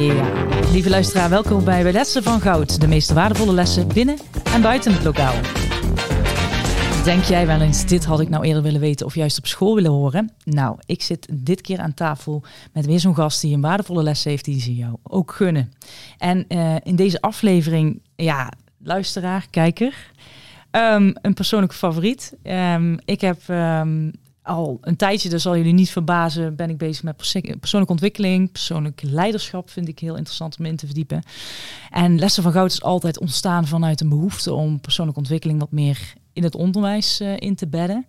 Ja, lieve luisteraar, welkom bij Lessen van Goud. De meest waardevolle lessen binnen en buiten het lokaal. Denk jij wel eens, dit had ik nou eerder willen weten of juist op school willen horen? Nou, ik zit dit keer aan tafel met weer zo'n gast die een waardevolle les heeft die ze jou ook gunnen. En uh, in deze aflevering, ja, luisteraar, kijker, um, een persoonlijke favoriet. Um, ik heb um, al een tijdje, dus zal jullie niet verbazen, ben ik bezig met persoonlijke ontwikkeling. Persoonlijk leiderschap vind ik heel interessant om in te verdiepen. En Lessen van Goud is altijd ontstaan vanuit een behoefte om persoonlijke ontwikkeling wat meer in het onderwijs uh, in te bedden.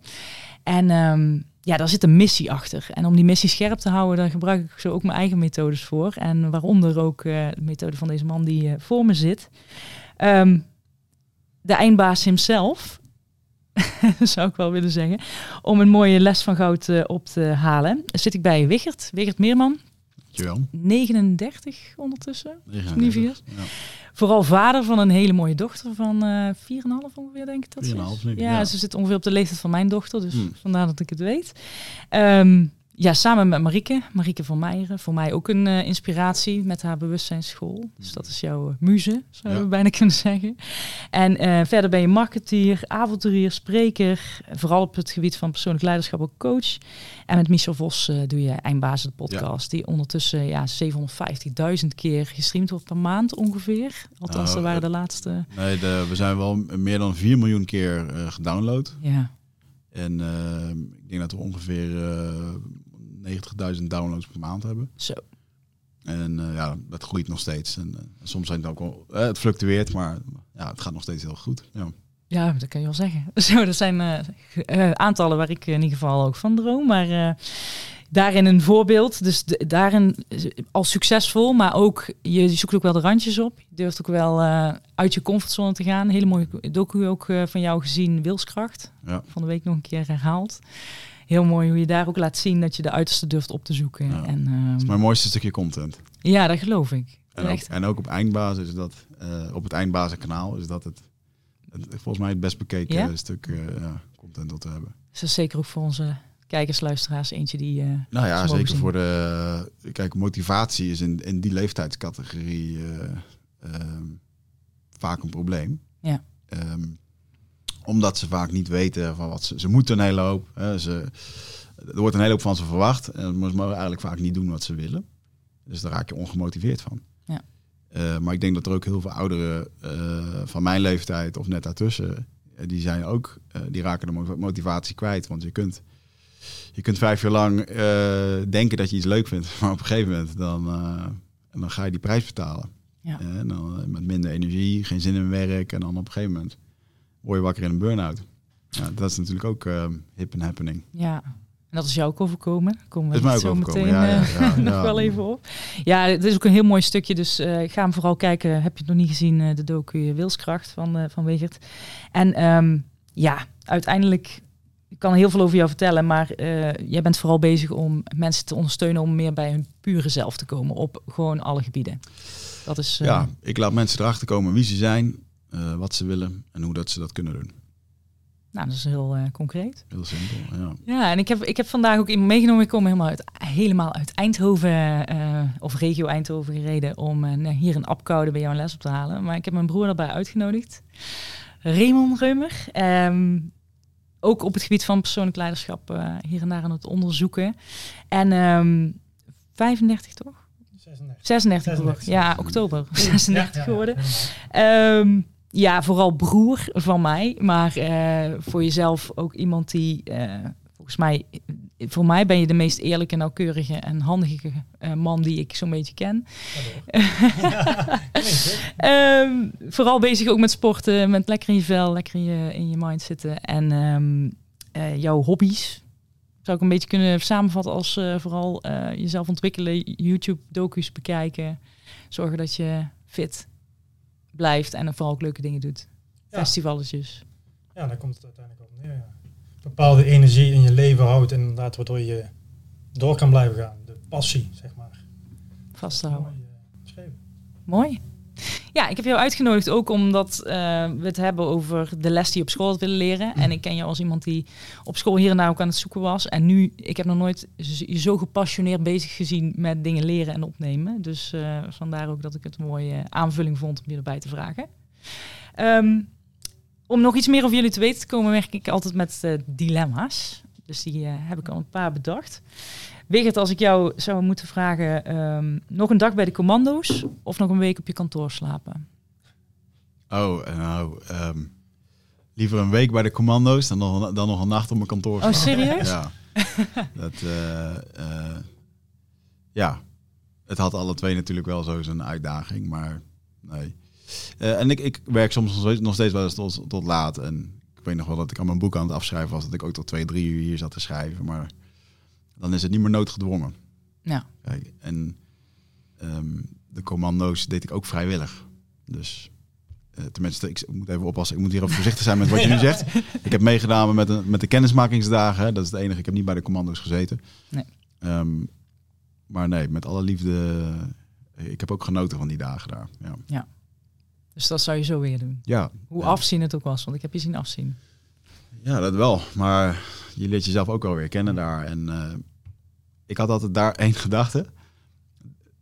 En um, ja, daar zit een missie achter. En om die missie scherp te houden, daar gebruik ik zo ook mijn eigen methodes voor. En waaronder ook uh, de methode van deze man die uh, voor me zit. Um, de eindbaas hemzelf, zou ik wel willen zeggen, om een mooie les van goud uh, op te halen. zit ik bij Wigert, Wigert Meerman. Dankjewel. 39 ondertussen. 39, ja. Vooral vader van een hele mooie dochter van uh, 4,5 ongeveer, denk ik dat 4,5 denk ik, ja, ja, ze zit ongeveer op de leeftijd van mijn dochter, dus hmm. vandaar dat ik het weet. Um, ja, samen met Marieke, Marieke van Meijeren. Voor mij ook een uh, inspiratie met haar bewustzijnsschool. Dus dat is jouw uh, muze, ja. we bijna kunnen zeggen. En uh, verder ben je marketeer, avonturier, spreker. Vooral op het gebied van persoonlijk leiderschap ook coach. En met Michel Vos doe je Eindbazen de podcast. Ja. Die ondertussen ja, 750.000 keer gestreamd wordt per maand ongeveer. Althans, Nou, dat waren de laatste. Nee, de, we zijn wel meer dan 4 miljoen keer gedownload. Ja. En ik denk dat we ongeveer 90.000 downloads per maand hebben. Zo. En uh, ja, dat groeit nog steeds. En uh, soms zijn het ook wel, uh, het fluctueert, maar ja, het gaat nog steeds heel goed. Ja, ja dat kan je wel zeggen. Zo, dat zijn aantallen waar ik in ieder geval ook van droom. Maar daarin een voorbeeld. Dus de, daarin al succesvol, maar ook je, zoekt ook wel de randjes op. Je durft ook wel uit je comfortzone te gaan. Hele mooie docu ook van jou gezien, Wilskracht. Ja. Van de week nog een keer herhaald heel mooi hoe je daar ook laat zien dat je de uiterste durft op te zoeken. Ja, en, um, dat is mijn mooiste stukje content. Ja, dat geloof ik. En ook, en ook op eindbasis is dat, uh, op het eindbazenkanaal is dat het, het, volgens mij het best bekeken ja? stuk uh, ja, content dat we hebben. Dus dat is zeker ook voor onze kijkers, luisteraars, eentje die. Uh, nou ja, zeker zien. voor de. Kijk, motivatie is in, in die leeftijdscategorie ehm, vaak een probleem. Ja. Um, omdat ze vaak niet weten van wat ze... Ze moeten een hele hoop. Hè, ze, er wordt een hele hoop van ze verwacht. En ze mogen eigenlijk vaak niet doen wat ze willen. Dus daar raak je ongemotiveerd van. Ja. Uh, maar ik denk dat er ook heel veel ouderen uh, van mijn leeftijd of net daartussen... Uh, die zijn ook... die raken de motivatie kwijt. Want je kunt... Je kunt vijf jaar lang denken dat je iets leuk vindt. Maar op een gegeven moment dan, dan ga je die prijs betalen. Ja. En dan met minder energie, geen zin in werk. En dan op een gegeven moment word je wakker in een burn-out. Ja, dat is natuurlijk ook uh, hip en happening. Ja, en dat is jou ook overkomen. Komen we zo meteen ja, ja, ja, nog wel even op. Ja, het is ook een heel mooi stukje, dus uh, ga hem vooral kijken. Heb je het nog niet gezien, uh, de docu Wilskracht van, uh, van Wegert. En um, ja, uiteindelijk ik kan heel veel over jou vertellen, maar jij bent vooral bezig om mensen te ondersteunen om meer bij hun pure zelf te komen op gewoon alle gebieden. Dat is, ja, ik laat mensen erachter komen wie ze zijn, uh, wat ze willen en hoe dat ze dat kunnen doen. Nou, dat is heel uh, concreet. Heel simpel, ja. Ja, en ik heb, ik heb vandaag ook iemand meegenomen. Ik kom helemaal uit, helemaal uit Eindhoven uh, of regio Eindhoven gereden om hier een Apkoude bij jou een les op te halen. Maar ik heb mijn broer daarbij uitgenodigd. Raymond Reumer. Um, ook op het gebied van persoonlijk leiderschap hier en daar aan het onderzoeken. En um, 35 toch? 36. 36, 36 ja, oktober 36 ja, ja, geworden. Um, ja, vooral broer van mij, maar uh, voor jezelf ook iemand die, uh, volgens mij, voor mij ben je de meest eerlijke, nauwkeurige en handige uh, man die ik zo'n beetje ken. um, vooral bezig ook met sporten, met lekker in je vel, lekker in je, in je mind zitten. En um, jouw hobby's zou ik een beetje kunnen samenvatten als vooral jezelf ontwikkelen, YouTube-docu's bekijken, zorgen dat je fit blijft en vooral ook leuke dingen doet. Ja. Festivaletjes. Ja, daar komt het uiteindelijk op neer. Ja. Bepaalde energie in je leven houdt en inderdaad waardoor je door kan blijven gaan. De passie, zeg maar. Vasthouden. Mooi, Mooi. Ja, ik heb jou uitgenodigd ook omdat eh, we het hebben over de les die je op school had willen leren. En ik ken jou als iemand die op school hier en daar ook aan het zoeken was. En nu, ik heb nog nooit je zo gepassioneerd bezig gezien met dingen leren en opnemen. Dus uh, vandaar ook dat ik het een mooie aanvulling vond om je erbij te vragen. Ehm, om nog iets meer over jullie te weten te komen, werk ik altijd met uh, dilemma's. Dus die heb ik al een paar bedacht. Wigert, als ik jou zou moeten vragen, um, nog een dag bij de commando's of nog een week op je kantoor slapen? Oh, nou, um, liever een week bij de commando's dan nog, dan nog een nacht op mijn kantoor slapen. Oh, serieus? Ja. dat, uh, uh, ja, het had alle twee natuurlijk wel zo zijn uitdaging, maar nee. Uh, en ik, ik werk soms nog steeds wel eens tot, tot laat. En ik weet nog wel dat ik aan mijn boek aan het afschrijven was, dat ik ook tot twee, drie uur hier zat te schrijven. Maar dan is het niet meer noodgedwongen. Ja. Kijk, en um, de commando's deed ik ook vrijwillig. Dus uh, tenminste, ik moet even oppassen. Ik moet hier even voorzichtig zijn met wat je nu zegt. Ik heb meegedaan met, de, met de kennismakingsdagen. Hè. Dat is het enige. Ik heb niet bij de commando's gezeten. Nee. Um, maar nee, met alle liefde. Ik heb ook genoten van die dagen daar. Ja. ja. Dus dat zou je zo weer doen. Ja. Hoe ja. afzien het ook was, want ik heb je zien afzien. Ja, dat wel. Maar je leert jezelf ook wel weer kennen daar. En uh, ik had altijd daar één gedachte.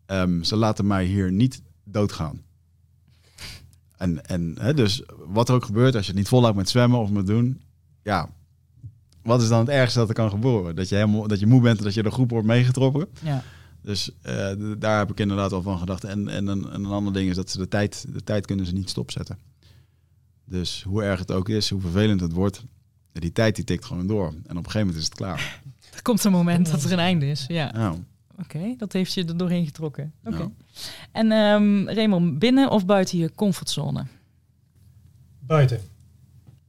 Um, ze laten mij hier niet doodgaan. En, en hè, dus wat er ook gebeurt, als je het niet volhoudt met zwemmen of met doen, ja, wat is dan het ergste dat er kan gebeuren? Dat je helemaal, dat je moe bent en dat je de groep wordt meegetrokken. Ja. Dus uh, daar heb ik inderdaad al van gedacht. En, en, een, en een ander ding is dat ze de tijd, de tijd kunnen ze niet stopzetten. Dus hoe erg het ook is, hoe vervelend het wordt, die tijd die tikt gewoon door. En op een gegeven moment is het klaar. Er komt een moment dat er een einde is. Ja. Nou, Oké, okay, dat heeft je er doorheen getrokken. Oké. Nou. En um, Raymond, binnen of buiten je comfortzone? Buiten.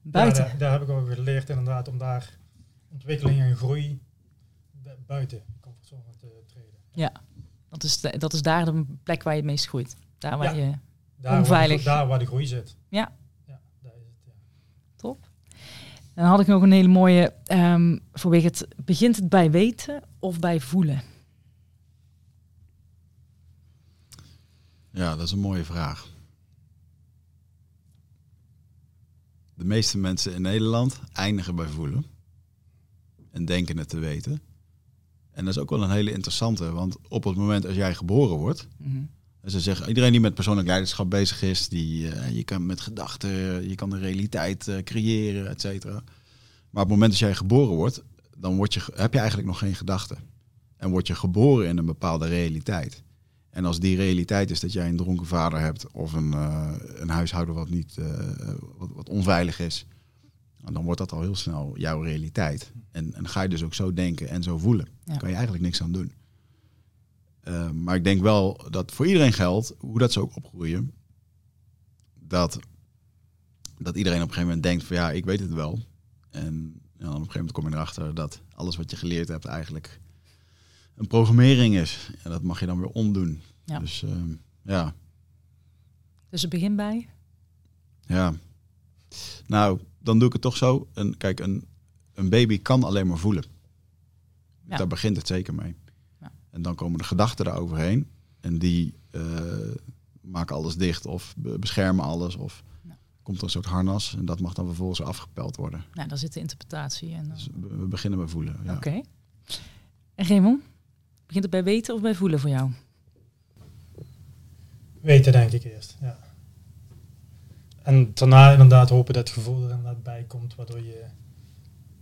Buiten? Ja, daar, daar, heb ik ook geleerd inderdaad om daar ontwikkeling en groei buiten de comfortzone te treden. Ja, dat is, de, dat is daar de plek waar je het meest groeit. Daar waar Ja. je Daar onveilig... Waar de, daar waar de groei zit. Ja. Ja, daar is het. Ja. Top. En dan had ik nog een hele mooie um, vanwege het. Begint het bij weten of bij voelen? Ja, dat is een mooie vraag. De meeste mensen in Nederland eindigen bij voelen. En denken het te weten. En dat is ook wel een hele interessante, want op het moment als jij geboren wordt, Mhm. ze zeggen, iedereen die met persoonlijk leiderschap bezig is, die, uh, je kan met gedachten, je kan de realiteit uh, creëren, et cetera. Maar op het moment dat jij geboren wordt, dan word je, heb je eigenlijk nog geen gedachten. En word je geboren in een bepaalde realiteit. En als die realiteit is dat jij een dronken vader hebt of een, uh, een huishouden wat, niet, wat, wat onveilig is, dan wordt dat al heel snel jouw realiteit. En, en ga je dus ook zo denken en zo voelen. Ja. kan je eigenlijk niks aan doen. Uh, maar ik denk wel dat voor iedereen geldt, hoe dat ze ook opgroeien, dat, dat iedereen op een gegeven moment denkt van ja, ik weet het wel. En ja, dan op een gegeven moment kom je erachter dat alles wat je geleerd hebt eigenlijk een programmering is. En dat mag je dan weer omdoen. Ja. Dus uh, ja. Dus het begin bij? Ja. Nou, dan doe ik het toch zo. En kijk, een, een baby kan alleen maar voelen. Ja. Daar begint het zeker mee. Ja. En dan komen de gedachten eroverheen. En die uh, maken alles dicht of beschermen alles. Of Ja. komt er een soort harnas. En dat mag dan vervolgens afgepeld worden. Nou, daar zit de interpretatie. En dan... Dus we beginnen bij voelen. Ja. Oké. Okay. En Raymond, begint het bij weten of bij voelen voor jou? Weten denk ik eerst, ja. En daarna inderdaad hopen dat het gevoel er inderdaad bij komt, waardoor je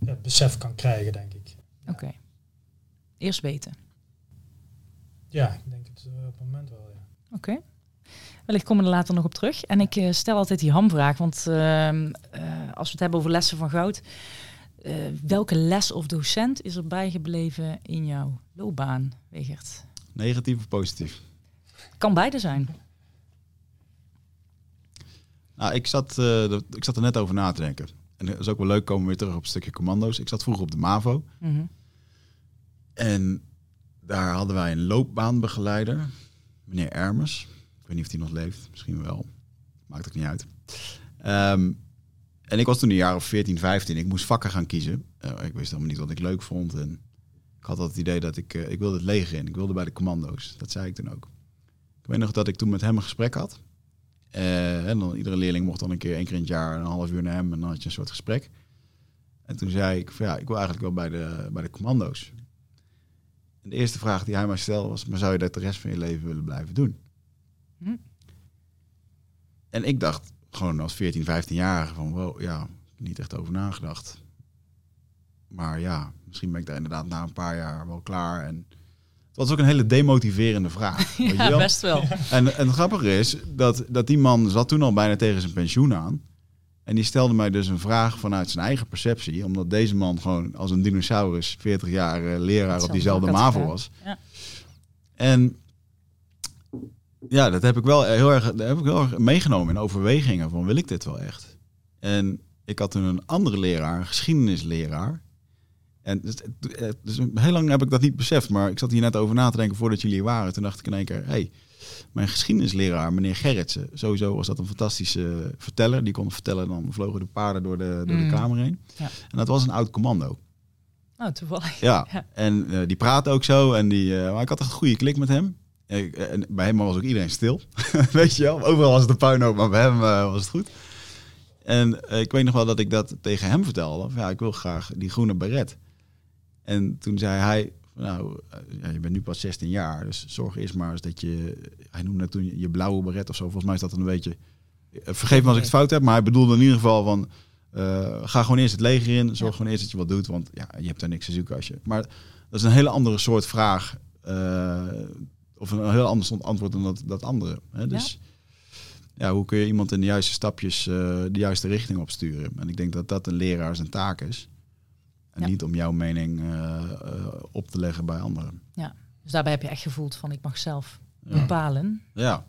het besef kan krijgen, denk ik. Oké. Okay. Eerst weten. Ja, ik denk het uh, op het moment wel, ja. Oké. Okay. Wellicht komen we er later nog op terug. En ik uh, stel altijd die hamvraag, want uh, als we het hebben over lessen van goud, eh, welke les of docent is er bijgebleven in jouw loopbaan, Wegert? Negatief of positief? Kan beide zijn. Nou, ik zat, uh, ik zat er net over na te denken. En dat is ook wel leuk, komen we weer terug op het stukje commando's. Ik zat vroeger op de MAVO. Mm -hmm. En daar hadden wij een loopbaanbegeleider, meneer Ermers. Ik weet niet of hij nog leeft, misschien wel. Maakt ook niet uit. Um, en ik was toen een jaar of 14, 15. Ik moest vakken gaan kiezen. Uh, ik wist helemaal niet wat ik leuk vond. En ik had altijd het idee dat ik, uh, ik wilde het leger in. Ik wilde bij de commando's. Dat zei ik toen ook. Ik weet nog dat ik toen met hem een gesprek had. Eh, en dan iedere leerling mocht dan een keer één keer in het jaar een half uur naar hem en dan had je een soort gesprek. En toen zei ik van ja, ik wil eigenlijk wel bij de, bij de commando's. En de eerste vraag die hij mij stelde was, maar zou je dat de rest van je leven willen blijven doen? Hm. En ik dacht gewoon als 14, 15-jarige van wow, ja, niet echt over nagedacht. Maar ja, misschien ben ik daar inderdaad na een paar jaar wel klaar. En was ook een hele demotiverende vraag. weet je Ja, wel? best wel. En, en het grappige is dat, dat die man zat toen al bijna tegen zijn pensioen aan. En die stelde mij dus een vraag vanuit zijn eigen perceptie. Omdat deze man gewoon als een dinosaurus 40 jaar eh, leraar op diezelfde MAVO was. Ja. En ja, dat heb ik wel heel erg, dat heb ik heel erg meegenomen in overwegingen van wil ik dit wel echt? En ik had toen een andere leraar, een geschiedenisleraar. En dus, eh, dus heel lang heb ik dat niet beseft, maar ik zat hier net over na te denken voordat jullie hier waren. Toen dacht ik in één keer, hey, mijn geschiedenisleraar, meneer Gerritsen, sowieso was dat een fantastische verteller. Die kon vertellen, dan vlogen de paarden door de, door Mm. de kamer heen. Ja. En dat was een oud commando. Nou, toevallig. Ja, Ja. en eh, die praatte ook zo. En die, eh, maar ik had echt een goede klik met hem. En bij hem was ook iedereen stil. Weet je wel, overal was het een puinhoop, maar bij hem eh, was het goed. En eh, ik weet nog wel dat ik dat tegen hem vertelde. Van, ja, ik wil graag die groene beret. En toen zei hij, nou, eh, ja, je bent nu pas 16 jaar, dus zorg eerst maar eens dat je... Hij noemde toen je, je blauwe beret of zo. Volgens mij is dat een beetje... eh, Vergeef me als ik het fout heb, maar hij bedoelde in ieder geval van... eh, ga gewoon eerst het leger in. Zorg Ja. gewoon eerst dat je wat doet, want ja, je hebt daar niks te zoeken als je... Maar dat is een hele andere soort vraag. eh, of een heel ander soort antwoord dan dat, dat andere. Hè? Dus ja. hoe kun je iemand in de juiste stapjes de juiste richting opsturen? En ik denk dat dat een leraar zijn taak is. En Ja. niet om jouw mening eh, eh, op te leggen bij anderen. Dus daarbij heb je echt gevoeld van ik mag zelf Ja. bepalen. ja.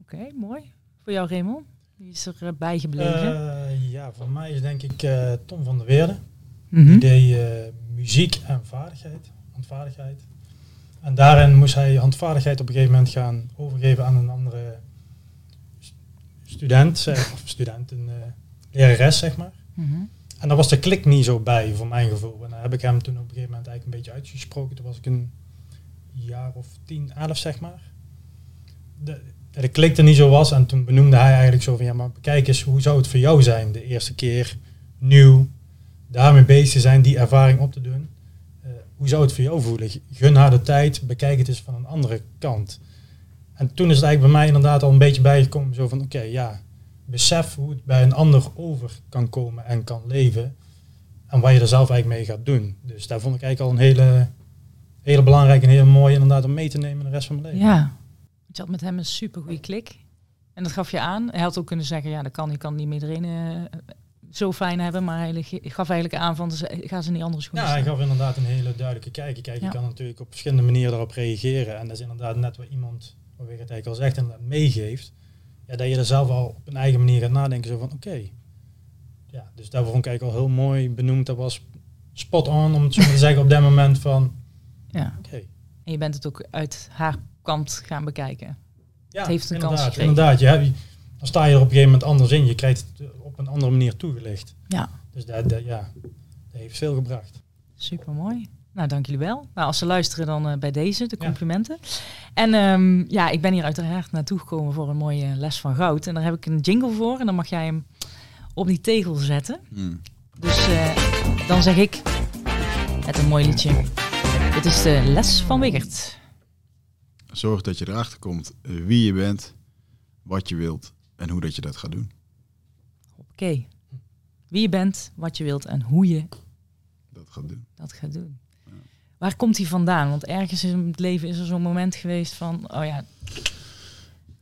Oké, mooi. Voor jou, Raymond? Wie is er eh, bijgebleven? Eh, ja, voor mij is denk ik eh, Tom van der Weerde. Mhm. Die deed muziek en vaardigheid, handvaardigheid. En daarin moest hij handvaardigheid op een gegeven moment gaan overgeven aan een andere st- student, zeg, of student, een eh, lerares, zeg maar. Mhm. En daar was de klik niet zo bij, voor mijn gevoel. En daar heb ik hem toen op een gegeven moment eigenlijk een beetje uitgesproken. Toen was ik een jaar of tien, elf, zeg maar. De, de klik er niet zo was. En toen benoemde hij eigenlijk zo van, ja, maar kijk eens, hoe zou het voor jou zijn de eerste keer, nieuw, daarmee bezig te zijn, die ervaring op te doen. Eh, hoe zou het voor jou voelen? Gun haar de tijd, bekijk het eens van een andere kant. En toen is het eigenlijk bij mij inderdaad al een beetje bijgekomen, zo van, oké, ja, besef hoe het bij een ander over kan komen en kan leven. En wat je er zelf eigenlijk mee gaat doen. Dus daar vond ik eigenlijk al een hele, hele belangrijke en hele mooie inderdaad om mee te nemen de rest van mijn leven. Ja. Je had met hem een super goede klik. En dat gaf je aan. Hij had ook kunnen zeggen, ja, dat kan, ik kan niet met iedereen eh, zo fijn hebben. Maar hij gaf eigenlijk aan van, ze- ga ze in die andere schoenen Ja, hij gaf inderdaad een hele duidelijke kijk. Kijk, Ja. je kan natuurlijk op verschillende manieren daarop reageren. En dat is inderdaad net wat iemand, wat je het eigenlijk al zegt, inderdaad meegeeft. Ja, dat je er zelf al op een eigen manier gaat nadenken. Zo van, oké. Ja, dus daar vond ik eigenlijk al heel mooi benoemd. Dat was spot on, om het zo te zeggen, op dat moment van, Ja. oké. En je bent het ook uit haar kant gaan bekijken. Ja, Het heeft een kans inderdaad, gekregen. Inderdaad, je hebt, dan sta je er op een gegeven moment anders in. Je krijgt het op een andere manier toegelicht. Ja. Dus dat, dat, ja, dat heeft veel gebracht. Super mooi. Nou, dank jullie wel. Nou, als ze luisteren, dan eh, bij deze de Ja. complimenten. En ehm, ja, ik ben hier uiteraard naartoe gekomen voor een mooie les van goud. En daar heb ik een jingle voor. En dan mag jij hem op die tegel zetten. Hmm. Dus eh, dan zeg ik met een mooi liedje. Dit is de les van Wigert. Zorg dat je erachter komt eh, wie je bent, wat je wilt en hoe dat je dat gaat doen. Oké. Wie je bent, wat je wilt en hoe je Dat gaat doen. dat gaat doen. Waar komt hij vandaan? Want ergens in het leven is er zo'n moment geweest van, oh ja.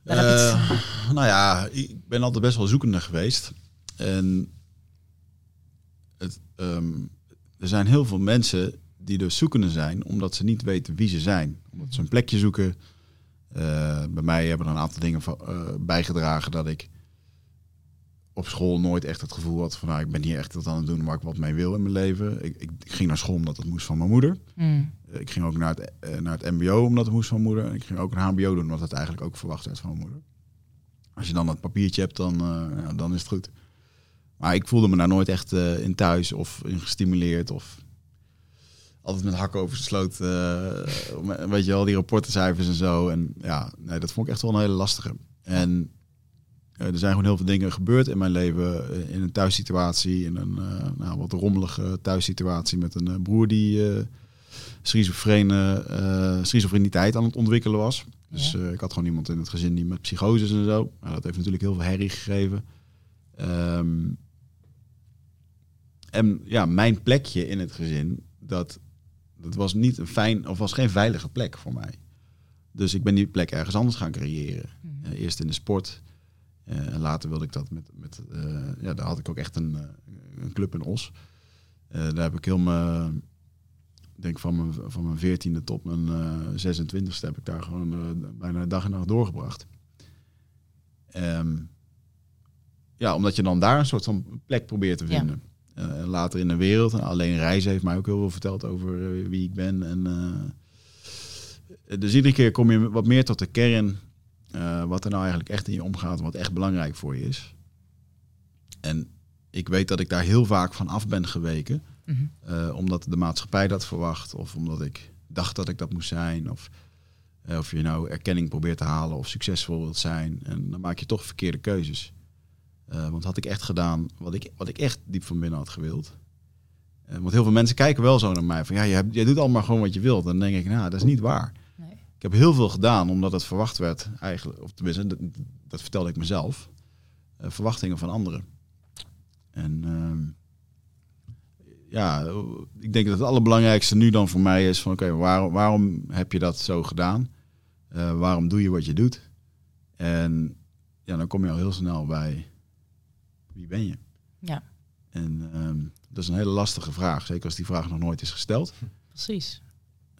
Eh, nou ja, ik ben altijd best wel zoekende geweest. En het, ehm, er zijn heel veel mensen die dus zoekende zijn, omdat ze niet weten wie ze zijn. Omdat ze een plekje zoeken. Eh, bij mij hebben er een aantal dingen van, eh, bijgedragen dat ik op school nooit echt het gevoel had van, nou, ik ben hier echt wat aan het doen waar ik wat mee wil in mijn leven. Ik, ik, ik ging naar school omdat het moest van mijn moeder. Hmm. Ik ging ook naar het, eh, naar het mbo omdat het moest van mijn moeder. Ik ging ook een hbo doen omdat het eigenlijk ook verwacht werd van mijn moeder. Als je dan dat papiertje hebt, dan, eh, ja, dan is het goed. Maar ik voelde me daar nooit echt eh, in thuis of in gestimuleerd. Of altijd met hakken over de sloot. weet je wel, die rapportencijfers en zo. En ja, nee, dat vond ik echt wel een hele lastige. En Eh, er zijn gewoon heel veel dingen gebeurd in mijn leven. eh, in een thuissituatie, in een eh, nou, wat rommelige thuissituatie met een broer die schizofreniteit aan het ontwikkelen was. Dus Ja. ik had gewoon iemand in het gezin die met psychoses en zo. Nou, dat heeft natuurlijk heel veel herrie gegeven. Ehm, en ja, mijn plekje in het gezin, dat, dat was niet een fijn, of was geen veilige plek voor mij. Dus ik ben die plek ergens anders gaan creëren. Mhm. Eerst in de sport. Eh, en later wilde ik dat met, met eh, ja, daar had ik ook echt een, eh, een club in Os. Eh, daar heb ik heel mijn, denk van mijn, van mijn 14e tot mijn eh 26e heb ik daar gewoon eh, bijna dag en nacht doorgebracht. Ehm, ja, omdat je dan daar een soort van plek probeert te vinden. Eh, en later in de wereld. En alleen reizen heeft mij ook heel veel verteld over eh, wie ik ben. En, eh, dus iedere keer kom je wat meer tot de kern. Eh, wat er nou eigenlijk echt in je omgaat. en Wat echt belangrijk voor je is. En ik weet dat ik daar heel vaak van af ben geweken. Mhm. eh, omdat de maatschappij dat verwacht. Of omdat ik dacht dat ik dat moest zijn. Of, eh, of je nou erkenning probeert te halen of succesvol wilt zijn. En dan maak je toch verkeerde keuzes. Want had ik echt gedaan wat ik, wat ik echt diep van binnen had gewild. Want heel veel mensen kijken wel zo naar mij. Van ja, jij, hebt- jij doet allemaal gewoon wat je wilt. Dan denk ik, nou, dat is niet waar. Heb heel veel gedaan omdat het verwacht werd eigenlijk. Of tenminste, dat, dat vertelde ik mezelf. Eh, verwachtingen van anderen. En ehm, ja, ik denk dat het allerbelangrijkste nu dan voor mij is van oké, waarom, waarom heb je dat zo gedaan? Eh, waarom doe je wat je doet? En ja, dan kom je al heel snel bij wie ben je? Ja, En ehm, dat is een hele lastige vraag, zeker als die vraag nog nooit is gesteld. precies.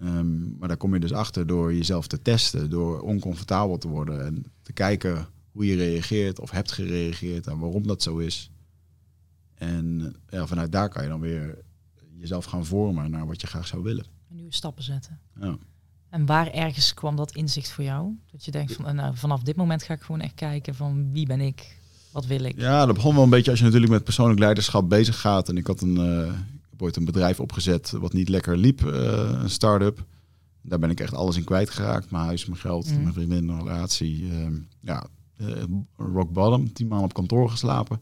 Ehm, maar daar kom je dus achter door jezelf te testen, door oncomfortabel te worden en te kijken hoe je reageert of hebt gereageerd en waarom dat zo is. En ja, vanuit daar kan je dan weer jezelf gaan vormen naar wat je graag zou willen. Nieuwe stappen zetten. Ja. En waar ergens kwam dat inzicht voor jou? Dat je denkt van, nou, vanaf dit moment ga ik gewoon echt kijken van wie ben ik? Wat wil ik? Ja, dat begon wel een beetje als je natuurlijk met persoonlijk leiderschap bezig gaat. En ik had een, eh, heb ooit een bedrijf opgezet wat niet lekker liep, eh, een start-up. Daar ben ik echt alles in kwijtgeraakt. Mijn huis, mijn geld, Mm. mijn vriendin, mijn relatie. eh, ja, eh, rock bottom. Tien maanden op kantoor geslapen.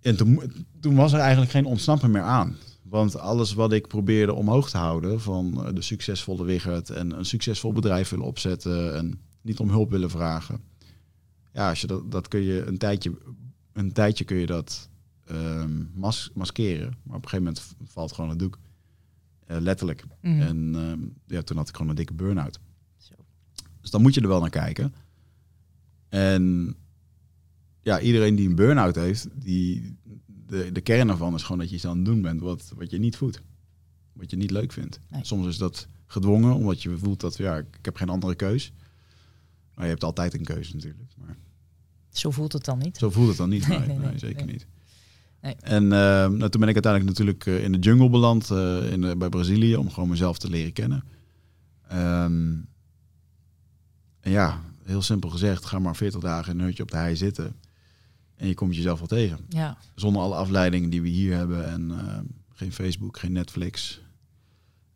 En toen, toen was er eigenlijk geen ontsnappen meer aan. Want alles wat ik probeerde omhoog te houden, van eh, de succesvolle Wigert en een succesvol bedrijf willen opzetten en niet om hulp willen vragen. Ja, als je dat, dat kun je een tijdje, een tijdje kun je dat ehm, mas maskeren. Maar op een gegeven moment valt gewoon het doek. Eh, letterlijk. Mhm. En ehm, ja, toen had ik gewoon een dikke burn-out. Zo. Dus dan moet je er wel naar kijken. En ja, iedereen die een burn-out heeft, die, de, de kern ervan is gewoon dat je iets aan het doen bent wat, wat je niet voedt. Wat je niet leuk vindt. Nee. Soms is dat gedwongen, omdat je voelt dat ja, ik, heb geen andere keus. Maar je hebt altijd een keuze natuurlijk. Maar Zo voelt het dan niet. zo voelt het dan niet. Nee, Nee, nee, nee, nee, zeker niet. Nee. En ehm, nou, toen ben ik uiteindelijk natuurlijk eh, in de jungle beland eh, in de, bij Brazilië om gewoon mezelf te leren kennen. Ehm, en ja, heel simpel gezegd, ga maar 40 dagen in een hutje op de hei zitten. En je komt jezelf wel tegen. Ja, Zonder alle afleidingen die we hier hebben. En geen Facebook, geen Netflix.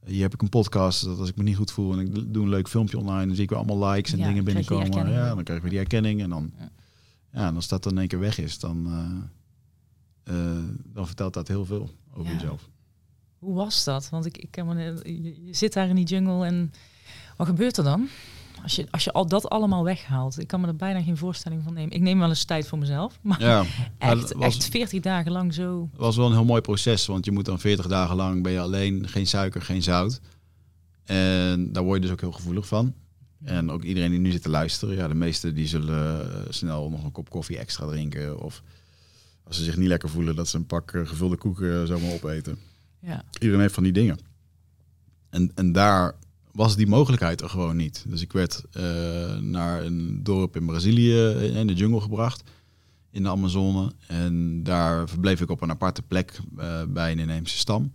Hier heb ik een podcast dat als ik me niet goed voel en ik doe een leuk filmpje online, dan zie ik weer allemaal likes en Ja, dingen binnenkomen. Ja, dan krijg ik weer die erkenning. En dan, Ja. ja. en als dat dan in één keer weg is, dan, eh, eh, dan vertelt dat heel veel over Ja. jezelf. hoe was dat? Want ik, ik kan me, je, je zit daar in die jungle en wat gebeurt er dan? Als je, als je al dat allemaal weghaalt. Ik kan me er bijna geen voorstelling van nemen. Ik neem wel eens tijd voor mezelf. Maar Ja, echt, was- echt 40 dagen lang zo. Het was wel een heel mooi proces, want je moet dan 40 dagen lang ben je alleen, geen suiker, geen zout. En daar word je dus ook heel gevoelig van. En ook iedereen die nu zit te luisteren, ja, de meesten die zullen eh, snel nog een kop koffie extra drinken. Of als ze zich niet lekker voelen, dat ze een pak eh, gevulde koeken eh, zomaar opeten. Ja, Iedereen heeft van die dingen. En, en daar was die mogelijkheid er gewoon niet. Dus ik werd eh, naar een dorp in Brazilië in de jungle gebracht. In de Amazone. En daar verbleef ik op een aparte plek bij een inheemse stam.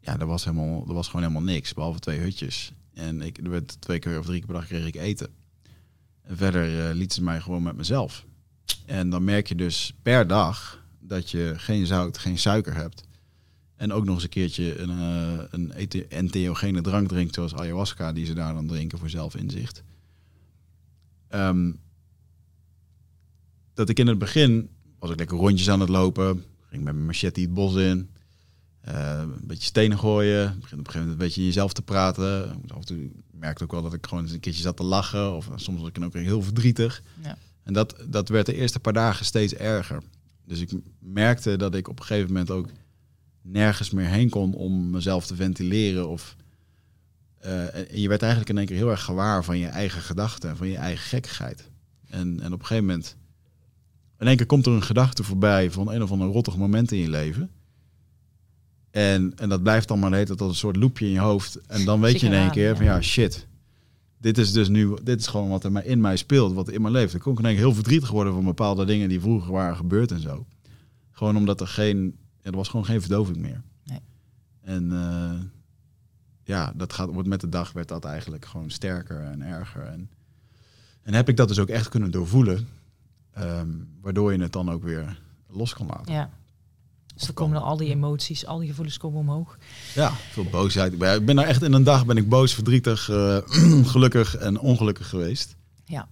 Ja, er was, helemaal, er was gewoon helemaal niks, behalve twee hutjes. En ik, er werd twee keer of drie keer per dag kreeg ik eten. En verder eh, liet ze mij gewoon met mezelf. En dan merk je dus per dag dat je geen zout, geen suiker hebt. En ook nog eens een keertje een, eh, een entheogene drank drinkt, zoals ayahuasca, die ze daar dan drinken voor zelfinzicht. Ehm, dat ik in het begin was ik lekker rondjes aan het lopen. Ging met mijn machete het bos in. Uh, een beetje stenen gooien. Begin op een gegeven moment een beetje in jezelf te praten. Af en merkte ook wel dat ik gewoon eens een keertje zat te lachen. Of soms was ik ook heel verdrietig. Ja. En dat, dat werd de eerste paar dagen steeds erger. Dus ik merkte dat ik op een gegeven moment ook nergens meer heen kon om mezelf te ventileren. Of, uh, en je werd eigenlijk in één keer heel erg gewaar van je eigen gedachten, van je eigen gekkigheid. En, en op een gegeven moment, in één keer komt er een gedachte voorbij van een of ander rottig moment in je leven. En, en dat blijft dan maar heet dat als een soort loopje in je hoofd. En dan weet je in één keer van ja, shit. Dit is dus nu, dit is gewoon wat er in mij speelt, wat in mijn leven. Ik kon keer heel verdrietig worden van bepaalde dingen die vroeger waren gebeurd en zo. Gewoon omdat er geen, er was gewoon geen verdoving meer. Nee. En uh, ja, dat gaat, wordt met de dag werd dat eigenlijk gewoon sterker en erger. En, en heb ik dat dus ook echt kunnen doorvoelen, um, waardoor je het dan ook weer los kan laten. Ja. Dus dan komen al die emoties, al die gevoelens komen omhoog. Ja, veel boosheid. Ik ben nou echt in een dag ben ik boos, verdrietig, uh, gelukkig en ongelukkig geweest. Ja.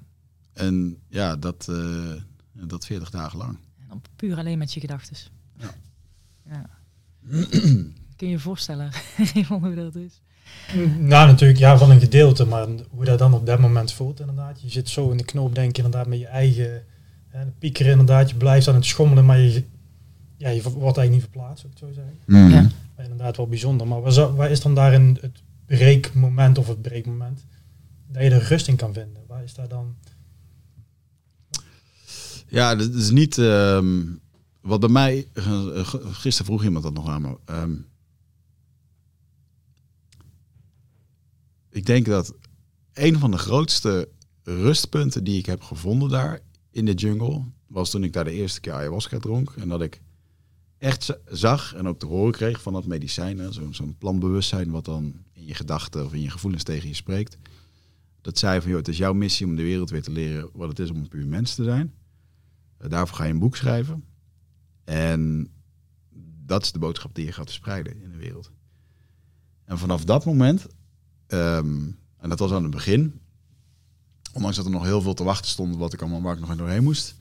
En ja, dat, uh, dat 40 dagen lang. En dan puur alleen met je gedachten. Ja. ja. Kun je je voorstellen hoe dat is? Nou, natuurlijk, ja, van een gedeelte, maar hoe dat dan op dat moment voelt, inderdaad. Je zit zo in de knoop, denk je inderdaad, met je eigen hè, piekeren, inderdaad. Je blijft aan het schommelen, maar je, ja, je wordt eigenlijk niet verplaatst, zou ik zo zeggen. Mm. Ja. Maar inderdaad wel bijzonder. Maar waar, waar is dan daarin het breekmoment of het breekmoment dat je er rust in kan vinden? Waar is daar dan... Ja, dat is niet... Um, wat bij mij... Gisteren vroeg iemand dat nog aan me. Um, ik denk dat een van de grootste rustpunten die ik heb gevonden daar in de jungle... was toen ik daar de eerste keer ayahuasca dronk. En dat ik echt zag en ook te horen kreeg van dat medicijn, zo'n zo planbewustzijn wat dan in je gedachten of in je gevoelens tegen je spreekt. Dat zei van, joh, het is jouw missie om de wereld weer te leren wat het is om een puur mens te zijn. Uh, daarvoor ga je een boek schrijven. En dat is de boodschap die je gaat verspreiden in de wereld. En vanaf dat moment, ehm, en dat was aan het begin, ondanks dat er nog heel veel te wachten stond, wat ik allemaal waar ik nog doorheen moest,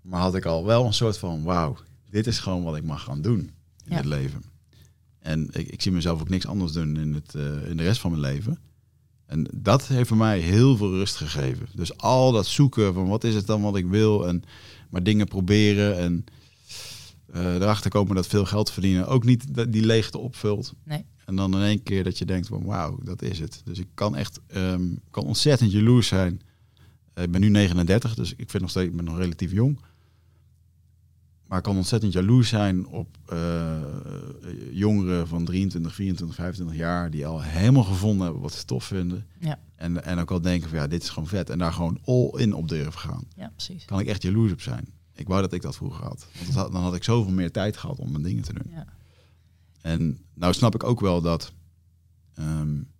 maar had ik al wel een soort van, wauw, dit is gewoon wat ik mag gaan doen in het leven. En ik, ik, zie mezelf ook niks anders doen in, het, uh, in de rest van mijn leven. En dat heeft voor mij heel veel rust gegeven. Dus al dat zoeken van wat is het dan wat ik wil en maar dingen proberen en uh, erachter komen dat veel geld verdienen ook niet die leegte opvult. Nee. En dan in één keer dat je denkt van wauw, dat is het. Dus ik kan echt um, kan ontzettend jaloers zijn. Uh, ik ben nu 39, dus ik vind nog steeds ik ben nog relatief jong. Maar kan ontzettend jaloers zijn op uh, jongeren van 23, 24, 25 jaar die al helemaal gevonden hebben wat ze tof vinden. Ja. En, en ook al denken van ja, dit is gewoon vet. En daar gewoon all in op durven gaan. Ja, precies. Kan ik echt jaloers op zijn. Ik wou dat ik dat vroeger had. Want had, dan had ik zoveel meer tijd gehad om mijn dingen te doen. Ja. En nou snap ik ook wel dat um,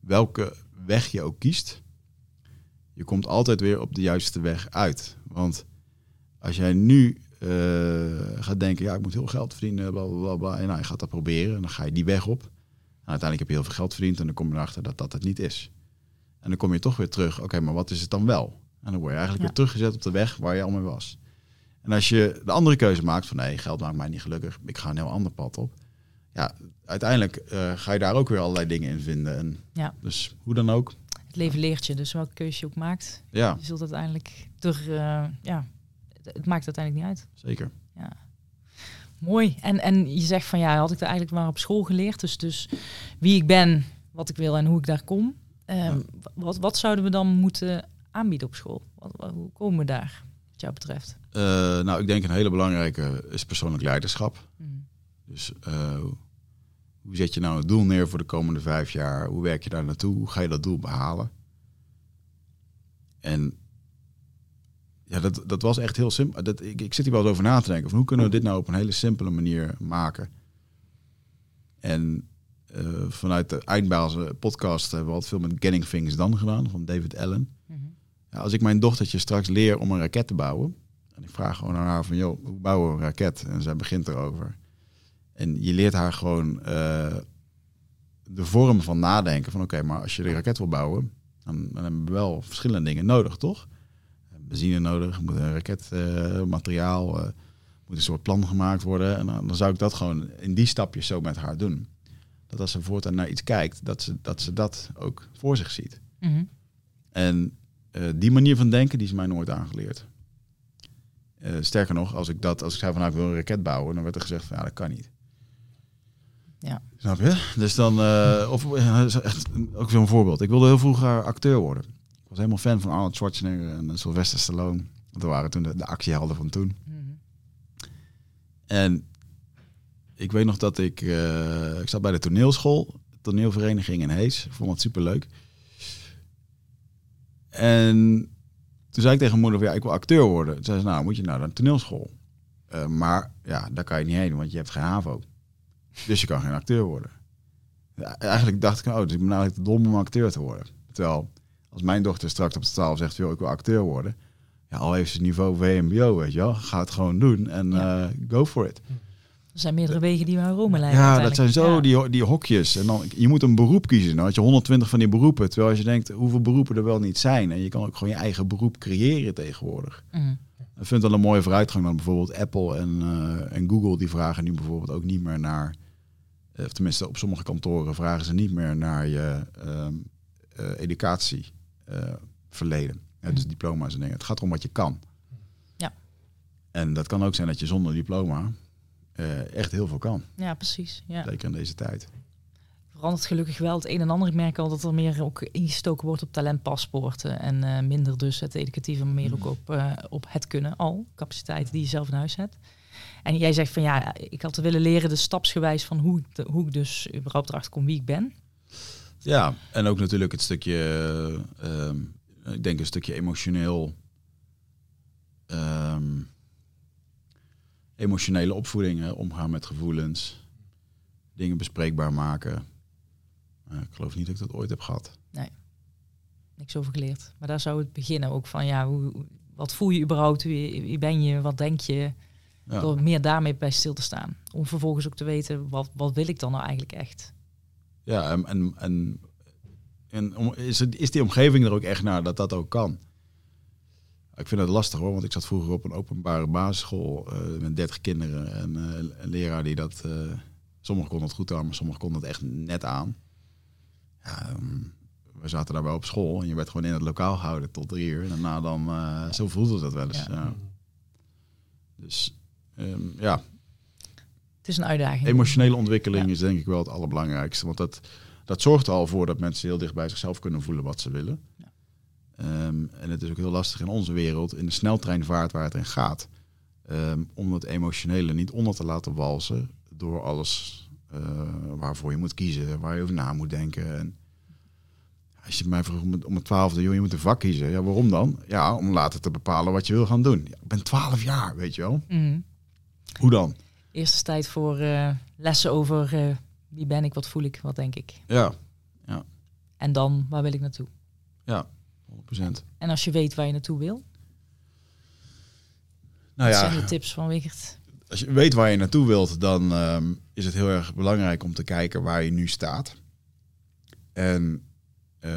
welke weg je ook kiest, je komt altijd weer op de juiste weg uit. Want als jij nu uh, gaat denken, ja, ik moet heel geld verdienen, bla, bla, bla, en nou, je gaat dat proberen, en dan ga je die weg op. En uiteindelijk heb je heel veel geld verdiend en dan kom je erachter dat dat het niet is. En dan kom je toch weer terug, oké, maar wat is het dan wel? En dan word je eigenlijk weer teruggezet op de weg waar je al mee was. En als je de andere keuze maakt van nee, geld maakt mij niet gelukkig, ik ga een heel ander pad op. Ja, uiteindelijk uh, ga je daar ook weer allerlei dingen in vinden. En ja. Dus hoe dan ook. Het leven leert je, dus welke keuze je ook maakt, ja. je zult uiteindelijk door, uh, ja, het maakt uiteindelijk niet uit. Zeker. Ja. Mooi. En, en je zegt van ja, had ik er eigenlijk maar op school geleerd. Dus, dus wie ik ben, wat ik wil en hoe ik daar kom. Ja. wat, wat zouden we dan moeten aanbieden op school? Wat, hoe komen we daar, wat jou betreft? Uh, nou, ik denk een hele belangrijke is persoonlijk leiderschap. Mm. Dus uh, hoe zet je nou het doel neer voor de komende vijf jaar? Hoe werk je daar naartoe? Hoe ga je dat doel behalen? En ja, dat, dat was echt heel simpel. Dat, ik, ik zit hier wel eens over na te denken. Van hoe kunnen we dit nou op een hele simpele manier maken? En uh, vanuit de Eindbazen podcast hebben we altijd veel met Getting Things Done gedaan, van David Allen. Mm -hmm. ja, als ik mijn dochtertje straks leer om een raket te bouwen, en ik vraag gewoon aan haar van, joh, hoe bouwen we een raket? En zij begint erover. En je leert haar gewoon uh, de vorm van nadenken van, oké, okay, maar als je de raket wil bouwen, dan, dan hebben we wel verschillende dingen nodig, toch? Benzine nodig, moet een raketmateriaal, uh, moet een soort plan gemaakt worden. En dan, dan, zou ik dat gewoon in die stapjes zo met haar doen. Dat als ze voortaan naar iets kijkt, dat ze dat, ze dat ook voor zich ziet. Mhm. En eh, die manier van denken, die is mij nooit aangeleerd. Eh, sterker nog, als ik dat, als ik zei van nou, ik wil een raket bouwen, dan werd er gezegd van ja, dat kan niet. Ja. Snap je? Dus dan, uh, of echt ook zo'n voorbeeld. Ik wilde heel vroeger acteur worden. Was helemaal fan van Arnold Schwarzenegger en Sylvester Stallone. Dat waren toen de, de actiehelden van toen. Mhm. En ik weet nog dat ik, ik zat bij de toneelschool, toneelvereniging in Hees. Ik vond het superleuk. En toen zei ik tegen mijn moeder, ja, ik wil acteur worden. Toen zei ze, nou, moet je naar een toneelschool. Uh, maar ja, daar kan je niet heen, want je hebt geen HAVO. Dus je kan geen acteur worden. Ja, eigenlijk dacht ik, oh, dus ik ben eigenlijk te dom om acteur te worden. Terwijl, als mijn dochter straks op de 12 zegt, joh, ik wil acteur worden. Ja, al heeft ze niveau VMBO, weet je wel. Ga het gewoon doen en ja. uh, go for it. Er zijn meerdere wegen die naar Rome leiden. Ja, dat zijn zo die, die hokjes. En dan, je moet een beroep kiezen. Dan had je 120 van die beroepen. Terwijl als je denkt hoeveel beroepen er wel niet zijn. En je kan ook gewoon je eigen beroep creëren tegenwoordig. Mm. Ik vind dat een mooie vooruitgang dan bijvoorbeeld Apple en, uh, en Google. Die vragen nu bijvoorbeeld ook niet meer naar... Of tenminste, op sommige kantoren vragen ze niet meer naar je um, uh, educatieverleden. Uh, dus diploma's en dingen. Het gaat erom wat je kan. Ja. En dat kan ook zijn dat je zonder diploma uh, echt heel veel kan. Ja, precies. Ja. Zeker in deze tijd. Verandert gelukkig wel het een en ander. Ik merk al dat er meer ook ingestoken wordt op talentpaspoorten. En uh, minder dus het educatieve, maar meer ook op, uh, op het kunnen al. Capaciteiten die je zelf in huis hebt. En jij zegt van ja, ik had te willen leren de stapsgewijs van hoe ik, de, hoe ik dus überhaupt erachter kom wie ik ben. Ja, en ook natuurlijk het stukje, um, ik denk een stukje emotioneel... Um, emotionele opvoeding, omgaan met gevoelens, dingen bespreekbaar maken. Uh, ik geloof niet dat ik dat ooit heb gehad. Nee, niks over geleerd. Maar daar zou het beginnen ook van, ja, hoe, wat voel je überhaupt? Wie, wie ben je? Wat denk je? Ja. Door meer daarmee bij stil te staan. Om vervolgens ook te weten, wat, wat wil ik dan nou eigenlijk echt? Ja, en, en, en, is, het, is die omgeving er ook echt naar dat dat ook kan? Ik vind het lastig hoor, want ik zat vroeger op een openbare basisschool uh, met 30 kinderen en uh, een leraar die dat. Uh, sommigen konden het goed aan, maar sommigen konden het echt net aan. Ja, um, we zaten daarbij op school en je werd gewoon in het lokaal gehouden tot drie uur. En daarna dan, zo voelde dat wel eens. Ja. Ja. Dus um, ja. Het is een uitdaging. Emotionele ontwikkeling is denk ik wel het allerbelangrijkste. Want dat, dat zorgt er al voor dat mensen heel dicht bij zichzelf kunnen voelen wat ze willen. Um, en het is ook heel lastig in onze wereld, in de sneltreinvaart waar het in gaat, um, om dat emotionele niet onder te laten walsen door alles uh, waarvoor je moet kiezen, waar je over na moet denken. En als je mij vroeg om het twaalfde, joh, je moet een vak kiezen. Ja, waarom dan? Ja, om later te bepalen wat je wil gaan doen. Ja, ik ben twaalf jaar, weet je wel. Mm. Hoe dan? Eerst is tijd voor uh, lessen over uh, wie ben ik, wat voel ik, wat denk ik. Ja. ja. En dan, waar wil ik naartoe? Ja. 100%. En als je weet waar je naartoe wil? Nou ja, Wat zijn de tips van Wigert? Als je weet waar je naartoe wilt, dan um, is het heel erg belangrijk om te kijken waar je nu staat. En uh,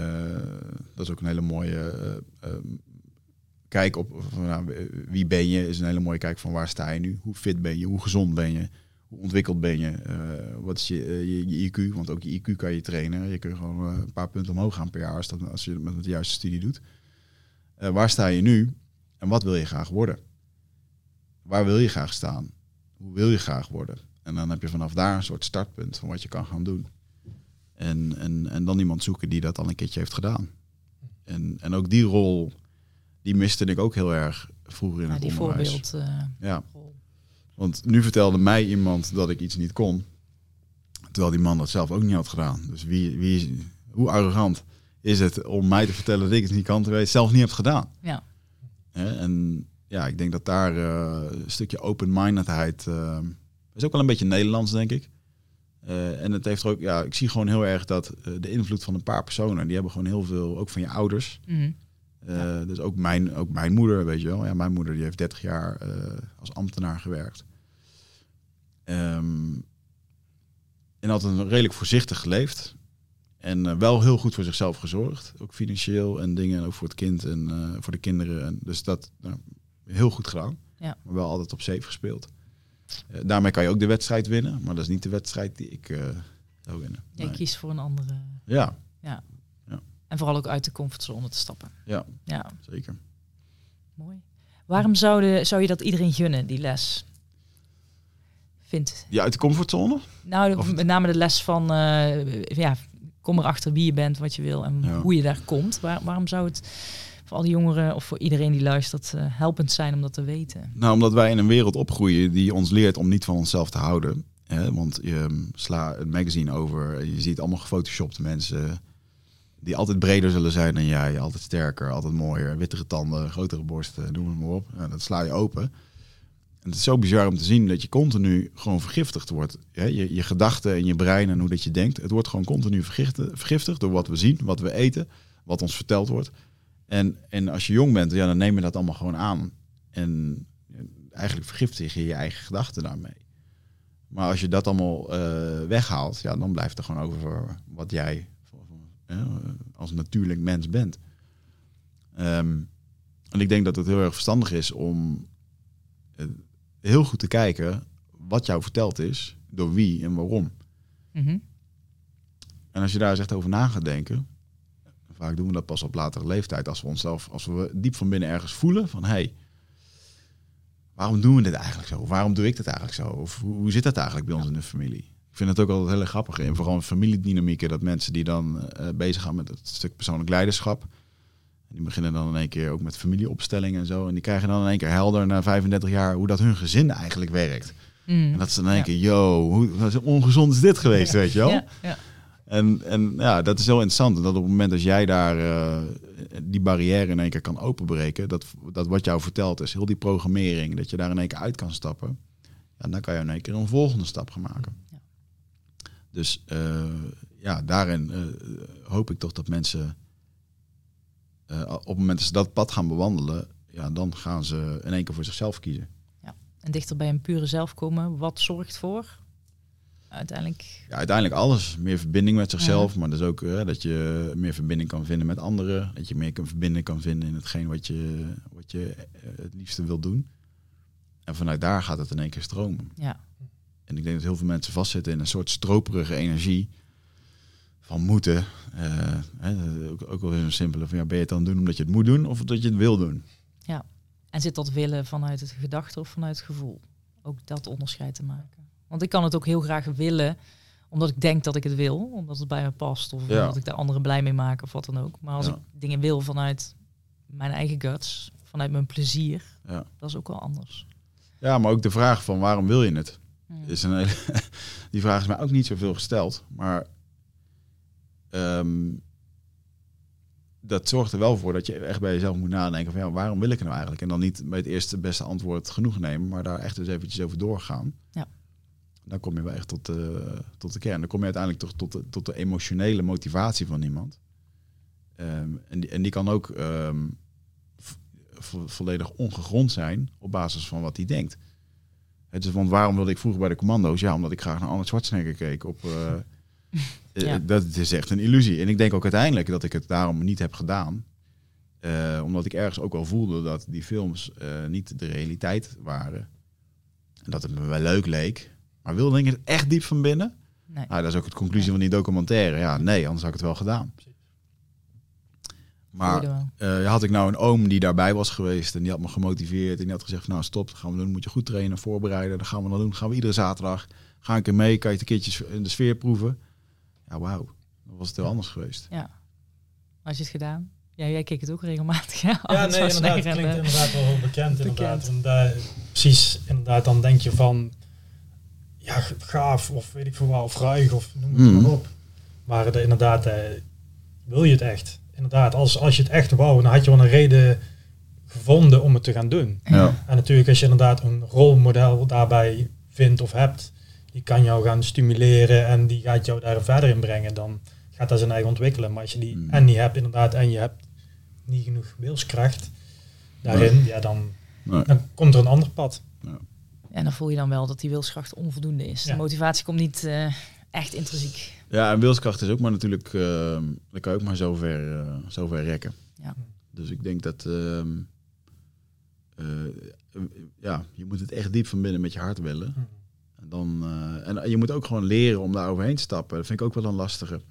dat is ook een hele mooie uh, kijk op nou, wie ben je, is een hele mooie kijk van waar sta je nu, hoe fit ben je, hoe gezond ben je, hoe ontwikkeld ben je, uh, wat is je, je, je, IQ, want ook je IQ kan je trainen. Je kunt gewoon een paar punten omhoog gaan per jaar als, dat, als je met de juiste studie doet. Waar sta je nu en wat wil je graag worden? Waar wil je graag staan? Hoe wil je graag worden? En dan heb je vanaf daar een soort startpunt van wat je kan gaan doen. En, en, en dan iemand zoeken die dat al een keertje heeft gedaan. En, en ook die rol, die miste ik ook heel erg vroeger in ja, het die onderwijs. Voorbeeld, uh, ja. Want nu vertelde mij iemand dat ik iets niet kon. Terwijl die man dat zelf ook niet had gedaan. Dus wie, wie, hoe arrogant is het om mij te vertellen dat ik het niet kan, terwijl je het zelf niet hebt gedaan. Ja. En ja, ik denk dat daar uh, een stukje open-mindedheid... Uh, is ook wel een beetje Nederlands, denk ik. Uh, en het heeft er ook, ja, ik zie gewoon heel erg dat de invloed van een paar personen, die hebben gewoon heel veel, ook van je ouders. Mm -hmm. Uh, ja. Dus ook mijn, ook mijn moeder, weet je wel. Ja, mijn moeder die heeft 30 jaar als ambtenaar gewerkt. Um, en had een redelijk voorzichtig geleefd. En eh, wel heel goed voor zichzelf gezorgd. Ook financieel en dingen. En ook voor het kind en eh, voor de kinderen. En dus dat nou, heel goed gedaan. Ja. Maar wel altijd op safe gespeeld. Eh, daarmee kan je ook de wedstrijd winnen. Maar dat is niet de wedstrijd die ik eh zou winnen. Jij Nee. kiest voor een andere. Ja, En vooral ook uit de comfortzone te stappen. ja, Ja, zeker. mooi. Waarom zou, de, zou je dat iedereen gunnen, die les? Vindt. Ja, uit de comfortzone? Nou, de- met name de les van, eh, ja, kom erachter wie je bent, wat je wil en Ja. hoe je daar komt. Waar, waarom zou het voor al die jongeren of voor iedereen die luistert eh, helpend zijn om dat te weten? Nou, omdat wij in een wereld opgroeien die ons leert om niet van onszelf te houden. Hè? Want je um, sla het magazine over en je ziet allemaal gefotoshopte mensen die altijd breder zullen zijn dan jij, altijd sterker, altijd mooier, wittere tanden, grotere borsten, noem het maar op. Dat sla je open. En het is zo bizar om te zien dat je continu gewoon vergiftigd wordt. Je, je gedachten en je brein en hoe dat je denkt, het wordt gewoon continu vergiftigd, vergiftigd door wat we zien, wat we eten, wat ons verteld wordt. En, en als je jong bent, ja, dan neem je dat allemaal gewoon aan. En eigenlijk vergiftig je je eigen gedachten daarmee. Maar als je dat allemaal eh, weghaalt, ja, dan blijft er gewoon over wat jij als natuurlijk mens bent. Ehm, en ik denk dat het heel erg verstandig is om eh, heel goed te kijken wat jou verteld is, door wie en waarom. Mhm. En als je daar eens echt over na gaat denken, vaak doen we dat pas op latere leeftijd, als we onszelf, als we diep van binnen ergens voelen van hé, hey, waarom doen we dit eigenlijk zo? Waarom doe ik dit eigenlijk zo? Of hoe, hoe zit dat eigenlijk bij ons in de familie? Ik vind het ook altijd heel erg grappig. En vooral in familiedynamieken, dat mensen die dan eh, bezig gaan met het stuk persoonlijk leiderschap. Die beginnen dan in één keer ook met familieopstellingen en zo. En die krijgen dan in één keer helder na 35 jaar hoe dat hun gezin eigenlijk werkt. Mm. En dat ze dan in één Ja. keer, yo, hoe ongezond is dit geweest, weet je wel? Ja. En, en ja, dat is heel interessant. En dat op het moment dat jij daar eh, die barrière in één keer kan openbreken, dat, dat wat jou verteld is, heel die programmering, dat je daar in één keer uit kan stappen, ja, dan kan je in één keer een volgende stap gaan maken. Ja. Dus eh, ja, daarin eh, hoop ik toch dat mensen eh, op het moment dat ze dat pad gaan bewandelen, ja, dan gaan ze in één keer voor zichzelf kiezen. En dichter bij een pure zelf komen, wat zorgt voor? Uiteindelijk. Ja, uiteindelijk alles. Meer verbinding met zichzelf, maar dus ook eh, dat je meer verbinding kan vinden met anderen. Dat je meer kan verbinding kan vinden in hetgeen wat je, wat je het liefste wil doen. En vanuit daar gaat het in één keer stromen. Ja. En ik denk dat heel veel mensen vastzitten in een soort stroperige energie van moeten. Eh, hè, ook, ook wel weer een simpele van ja, ben je het dan doen omdat je het moet doen of dat je het wil doen? En zit dat willen vanuit het gedachte of vanuit het gevoel? Ook dat onderscheid te maken. Want ik kan het ook heel graag willen, omdat ik denk dat ik het wil, omdat het bij me past, of Ja. omdat ik daar anderen blij mee maak, of wat dan ook. Maar als Ja. ik dingen wil vanuit mijn eigen guts, vanuit mijn plezier, Ja. dat is ook wel anders. ja, maar ook de vraag van waarom wil je het? Is een hele, die vraag is mij ook niet zoveel gesteld. Maar ehm, dat zorgt er wel voor dat je echt bij jezelf moet nadenken van ja, waarom wil ik nou eigenlijk? En dan niet bij het eerste beste antwoord genoeg nemen, maar daar echt eens eventjes over doorgaan. Ja. Dan kom je wel echt tot de, tot de kern. Dan kom je uiteindelijk toch tot de, tot de emotionele motivatie van iemand. Ehm, en, die, en die kan ook ehm, vo- vo- volledig ongegrond zijn op basis van wat hij denkt. Het is, want waarom wilde ik vroeger bij de commando's? Ja, omdat ik graag naar Arnold Schwarzenegger keek. Op, Ja. Dat is echt een illusie. En ik denk ook uiteindelijk dat ik het daarom niet heb gedaan. Eh, omdat ik ergens ook wel voelde dat die films eh, niet de realiteit waren. En dat het me wel leuk leek. Maar wilde ik het echt diep van binnen? Nee. Nou, dat is ook het conclusie van die documentaire. Ja, nee, anders had ik het wel gedaan. Maar wel. eh, had ik nou een oom die daarbij was geweest en die had me gemotiveerd en die had gezegd, van, nou stop, dat gaan we doen, moet je goed trainen, voorbereiden, dat gaan we dan doen, gaan we iedere zaterdag, ga ik er mee, kan je het een keertje in de sfeer proeven. Ja, wauw, dan was het heel anders geweest. Ja. Had je het gedaan? Ja, jij keek het ook regelmatig. Ja, Ja, nee, inderdaad. Het klinkt inderdaad wel heel bekend. bekend. Inderdaad. En daar, precies, inderdaad, dan denk je van, ja, gaaf of weet ik veel wat, of ruig of noem het Mhm. maar op. Maar de, inderdaad, eh, wil je het echt? Inderdaad, als, als je het echt wou, dan had je wel een reden gevonden om het te gaan doen. Ja. En natuurlijk als je inderdaad een rolmodel daarbij vindt of hebt, die kan jou gaan stimuleren en die gaat jou daar verder in brengen, dan gaat dat zijn eigen ontwikkelen. Maar als je die Mm. en niet hebt inderdaad en je hebt niet genoeg wilskracht daarin, ja, dan, Nee. dan komt er een ander pad. En dan voel je dan wel dat die wilskracht onvoldoende is. Ja. De motivatie komt niet eh, echt intrinsiek. Ja, en wilskracht is ook maar natuurlijk, uh, dan kan je ook maar zover, uh, zover rekken. Ja. Dus ik denk dat, uh, ja, je moet het echt diep van binnen met je hart willen. Mhm. En, dan, en je moet ook gewoon leren om daar overheen te stappen. Dat vind ik ook wel een lastige.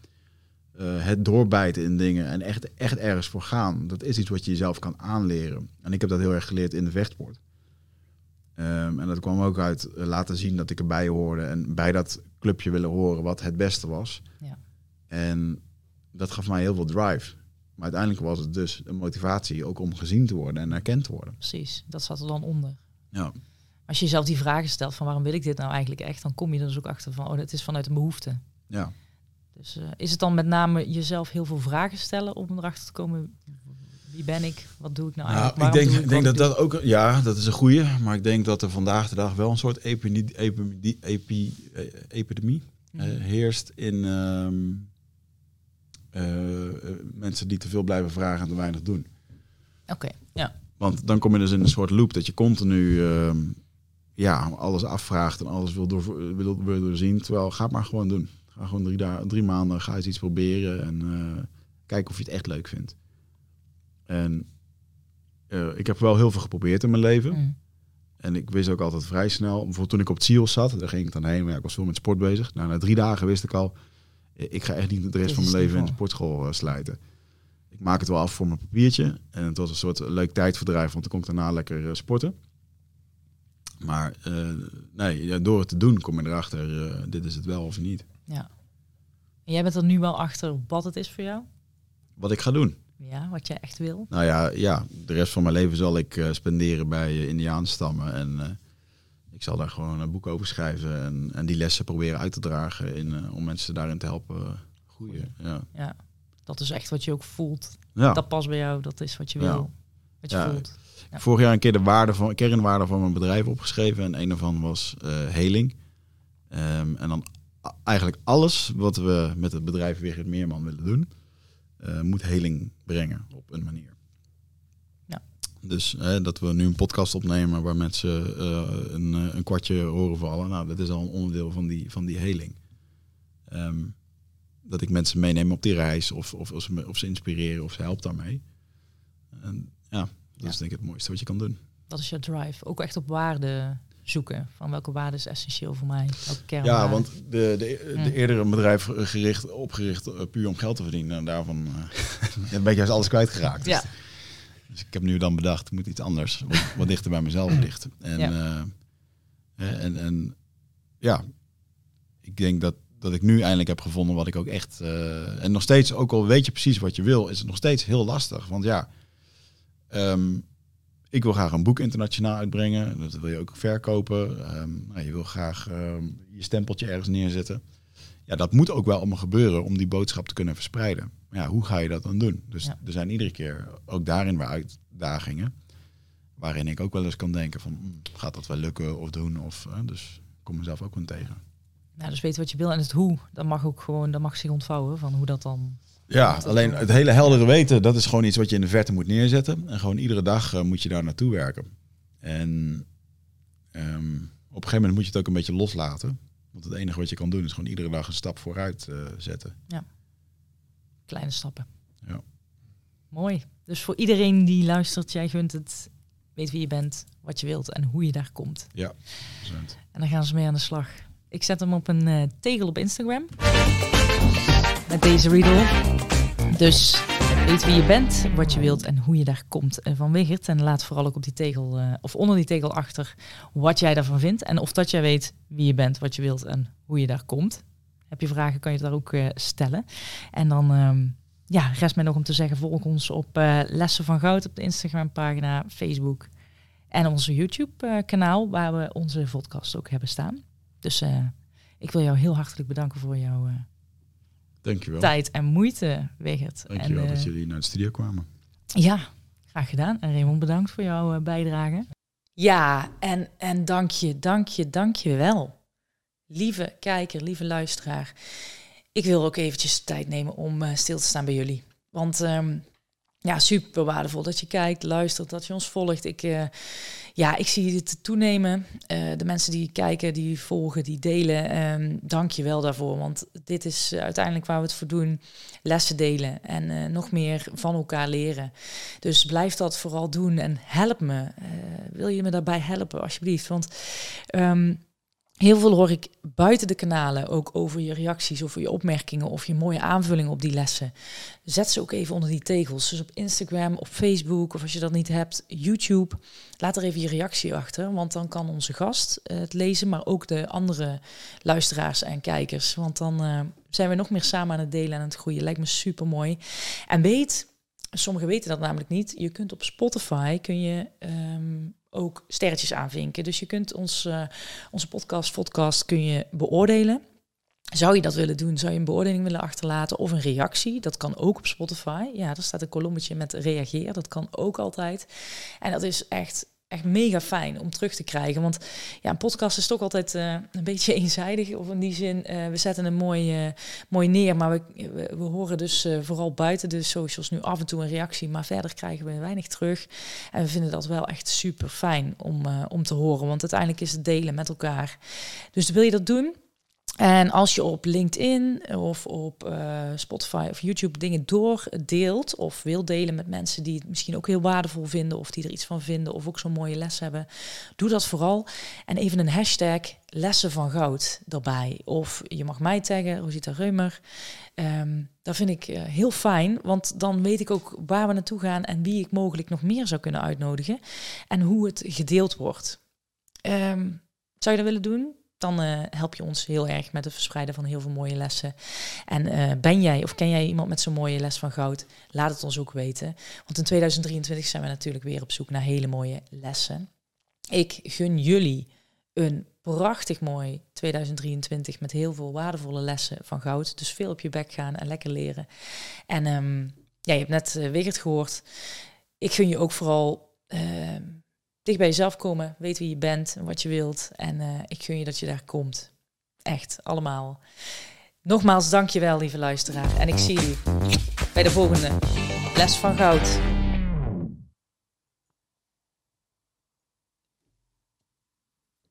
het doorbijten in dingen en echt, echt ergens voor gaan. Dat is iets wat je jezelf kan aanleren. En ik heb dat heel erg geleerd in de vechtsport. Um, en dat kwam ook uit laten zien dat ik erbij hoorde en bij dat clubje willen horen wat het beste was. Ja. En dat gaf mij heel veel drive. Maar uiteindelijk was het dus een motivatie ook om gezien te worden en erkend te worden. Precies, dat zat er dan onder. Ja. Als je jezelf die vragen stelt van waarom wil ik dit nou eigenlijk echt, dan kom je er dus ook achter van, oh, het is vanuit een behoefte. Ja. Dus uh, is het dan met name jezelf heel veel vragen stellen om erachter te komen wie ben ik? Wat doe ik nou eigenlijk? Nou, ik denk, ik, denk dat dat ook, ja, dat is een goede. Maar ik denk dat er vandaag de dag wel een soort epidemie, epidemie, epi, epidemie mm. uh, heerst in um, uh, mensen die te veel blijven vragen en te weinig doen. Oké, okay, ja. Want dan kom je dus in een soort loop dat je continu uh, ja, alles afvraagt en alles wil, door, wil, wil doorzien. Terwijl, ga het maar gewoon doen. Ga gewoon drie, dagen, drie maanden, ga eens iets proberen en kijk of je het echt leuk vindt. En uh, ik heb wel heel veel geprobeerd in mijn leven. Mm. En ik wist ook altijd vrij snel, bijvoorbeeld toen ik op het SEAL zat, daar ging ik dan heen, maar ja, ik was veel met sport bezig. Nou, na drie dagen wist ik al, ik ga echt niet de rest van mijn leven in de sportschool uh, slijten. Ik maak het wel af voor mijn papiertje. En het was een soort leuk tijdverdrijf, want dan kon ik daarna lekker uh, sporten. Maar nee, ja, door het te doen kom je erachter, dit is het wel of niet. Ja. En jij bent er nu wel achter wat het is voor jou? Wat ik ga doen. Ja, wat jij echt wil? Nou ja, ja de rest van mijn leven zal ik uh, spenderen bij uh, Indiaanstammen. En uh, ik zal daar gewoon een boek over schrijven en, en die lessen proberen uit te dragen in, om mensen daarin te helpen groeien. Ja. ja, dat is echt wat je ook voelt. Ja. Dat past bij jou, dat is wat je wil. Wat je voelt. Ja. Vorig jaar een keer de waarde van, kernwaarde van mijn bedrijf opgeschreven. En een daarvan was heling. Ehm, en dan eigenlijk alles wat we met het bedrijf Wigert Meerman willen doen, uh, moet heling brengen op een manier. Ja. Dus hè, dat we nu een podcast opnemen waar mensen uh, een, een, kwartje horen vallen. Nou, dat is al een onderdeel van die, van die heling. Um, dat ik mensen meeneem op die reis of, of, of, ze, of ze inspireren of ze helpt daarmee. En ja, dat Ja. is denk ik het mooiste wat je kan doen. Dat is je drive. Ook echt op waarde zoeken. Van welke waarde is essentieel voor mij? Welke kern Ja, want de, de, de eerdere bedrijf gericht, opgericht uh, puur om geld te verdienen. En daarvan uh, ben ik juist alles kwijtgeraakt. Ja. Dus, dus ik heb nu dan bedacht, moet iets anders. Wat, wat dichter bij mezelf ligt. En, Ja. ja. en, en ja, ik denk dat, dat ik nu eindelijk heb gevonden wat ik ook echt... En nog steeds, ook al weet je precies wat je wil, is het nog steeds heel lastig. Want ja... Um, ik wil graag een boek internationaal uitbrengen. Dat wil je ook verkopen. Um, nou, je wil graag um, je stempeltje ergens neerzetten. Ja, dat moet ook wel allemaal gebeuren om die boodschap te kunnen verspreiden. Maar ja, hoe ga je dat dan doen? Dus Ja. er zijn iedere keer ook daarin weer uitdagingen. Waarin ik ook wel eens kan denken van, hm, gaat dat wel lukken of doen? Of, uh, dus ik kom mezelf ook wel tegen. Nou, dus weten wat je wil en het hoe, dat mag ook gewoon, dat mag zich ontvouwen van hoe dat dan. Ja, alleen het hele heldere weten, dat is gewoon iets wat je in de verte moet neerzetten. En gewoon iedere dag uh, moet je daar naartoe werken. En um, op een gegeven moment moet je het ook een beetje loslaten. Want het enige wat je kan doen is gewoon iedere dag een stap vooruit uh, zetten. Kleine stappen. Ja. Mooi. Dus voor iedereen die luistert, jij gunt het, weet wie je bent, wat je wilt en hoe je daar komt. Ja. En dan gaan ze mee aan de slag. Ik zet hem op een uh, tegel op Instagram. Met deze riddle. Dus weet wie je bent, wat je wilt en hoe je daar komt uh, van Wigert. En laat vooral ook op die tegel, uh, of onder die tegel achter, wat jij daarvan vindt. En of dat jij weet wie je bent, wat je wilt en hoe je daar komt. Heb je vragen, kan je daar ook uh, stellen. En dan um, ja, rest mij nog om te zeggen, volg ons op Lessen van Goud op de Instagram pagina, Facebook. En onze YouTube-kanaal, waar we onze podcast ook hebben staan. Dus ik wil jou heel hartelijk bedanken voor jouw Dankjewel. tijd en moeite, Wigert. Dankjewel en, uh, dat jullie naar de studio kwamen. Ja, graag gedaan. En Raymond, bedankt voor jouw uh, bijdrage. Ja, en, en dank je, dank je, dank je wel. Lieve kijker, lieve luisteraar. Ik wil ook eventjes tijd nemen om uh, stil te staan bij jullie. Want um, ja, super waardevol dat je kijkt, luistert, dat je ons volgt. Ik, uh, ja, ik zie het toenemen. Uh, de mensen die kijken, die volgen, die delen. Um, dank je wel daarvoor. Want dit is uiteindelijk waar we het voor doen. Lessen delen en uh, nog meer van elkaar leren. Dus blijf dat vooral doen en help me. wil je me daarbij helpen, alsjeblieft? Want um, Heel veel hoor ik buiten de kanalen ook over je reacties, over je opmerkingen of je mooie aanvullingen op die lessen. Zet ze ook even onder die tegels. Dus op Instagram, op Facebook of als je dat niet hebt, YouTube. Laat er even je reactie achter, want dan kan onze gast uh, het lezen, maar ook de andere luisteraars en kijkers. Want dan uh, zijn we nog meer samen aan het delen en het groeien. Lijkt me super mooi. En weet, sommigen weten dat namelijk niet, je kunt op Spotify kun je um, ook sterretjes aanvinken. Dus je kunt ons, uh, onze podcast, podcast kun je beoordelen. Zou je dat willen doen? Zou je een beoordeling willen achterlaten of een reactie? Dat kan ook op Spotify. Ja, er staat een kolommetje met reageer. Dat kan ook altijd. En dat is echt echt mega fijn om terug te krijgen. Want ja, een podcast is toch altijd uh, een beetje eenzijdig. Of in die zin, uh, we zetten een mooi, uh, mooi neer. Maar we, we, we horen dus vooral buiten de socials nu af en toe een reactie. Maar verder krijgen we weinig terug. En we vinden dat wel echt super fijn om, om te horen. Want uiteindelijk is het delen met elkaar. Dus wil je dat doen? En als je op LinkedIn of op uh, Spotify of YouTube dingen doordeelt of wil delen met mensen die het misschien ook heel waardevol vinden of die er iets van vinden of ook zo'n mooie les hebben, doe dat vooral. En even een hashtag lessen van goud erbij. Of je mag mij taggen, Rosita Reumer. Um, dat vind ik uh, heel fijn, want dan weet ik ook waar we naartoe gaan en wie ik mogelijk nog meer zou kunnen uitnodigen en hoe het gedeeld wordt. Um, zou je dat willen doen? Dan uh, help je ons heel erg met het verspreiden van heel veel mooie lessen. En uh, ben jij of ken jij iemand met zo'n mooie les van goud? Laat het ons ook weten. Want in 2023 zijn we natuurlijk weer op zoek naar hele mooie lessen. Ik gun jullie een prachtig mooi 2023 met heel veel waardevolle lessen van goud. Dus veel op je bek gaan en lekker leren. En um, ja, je hebt net uh, Wigert gehoord. Ik gun je ook vooral ehm, dicht bij jezelf komen, weet wie je bent en wat je wilt. En uh, ik gun je dat je daar komt. Echt, allemaal. Nogmaals, dankjewel, lieve luisteraar. En ik zie u bij de volgende Les van Goud.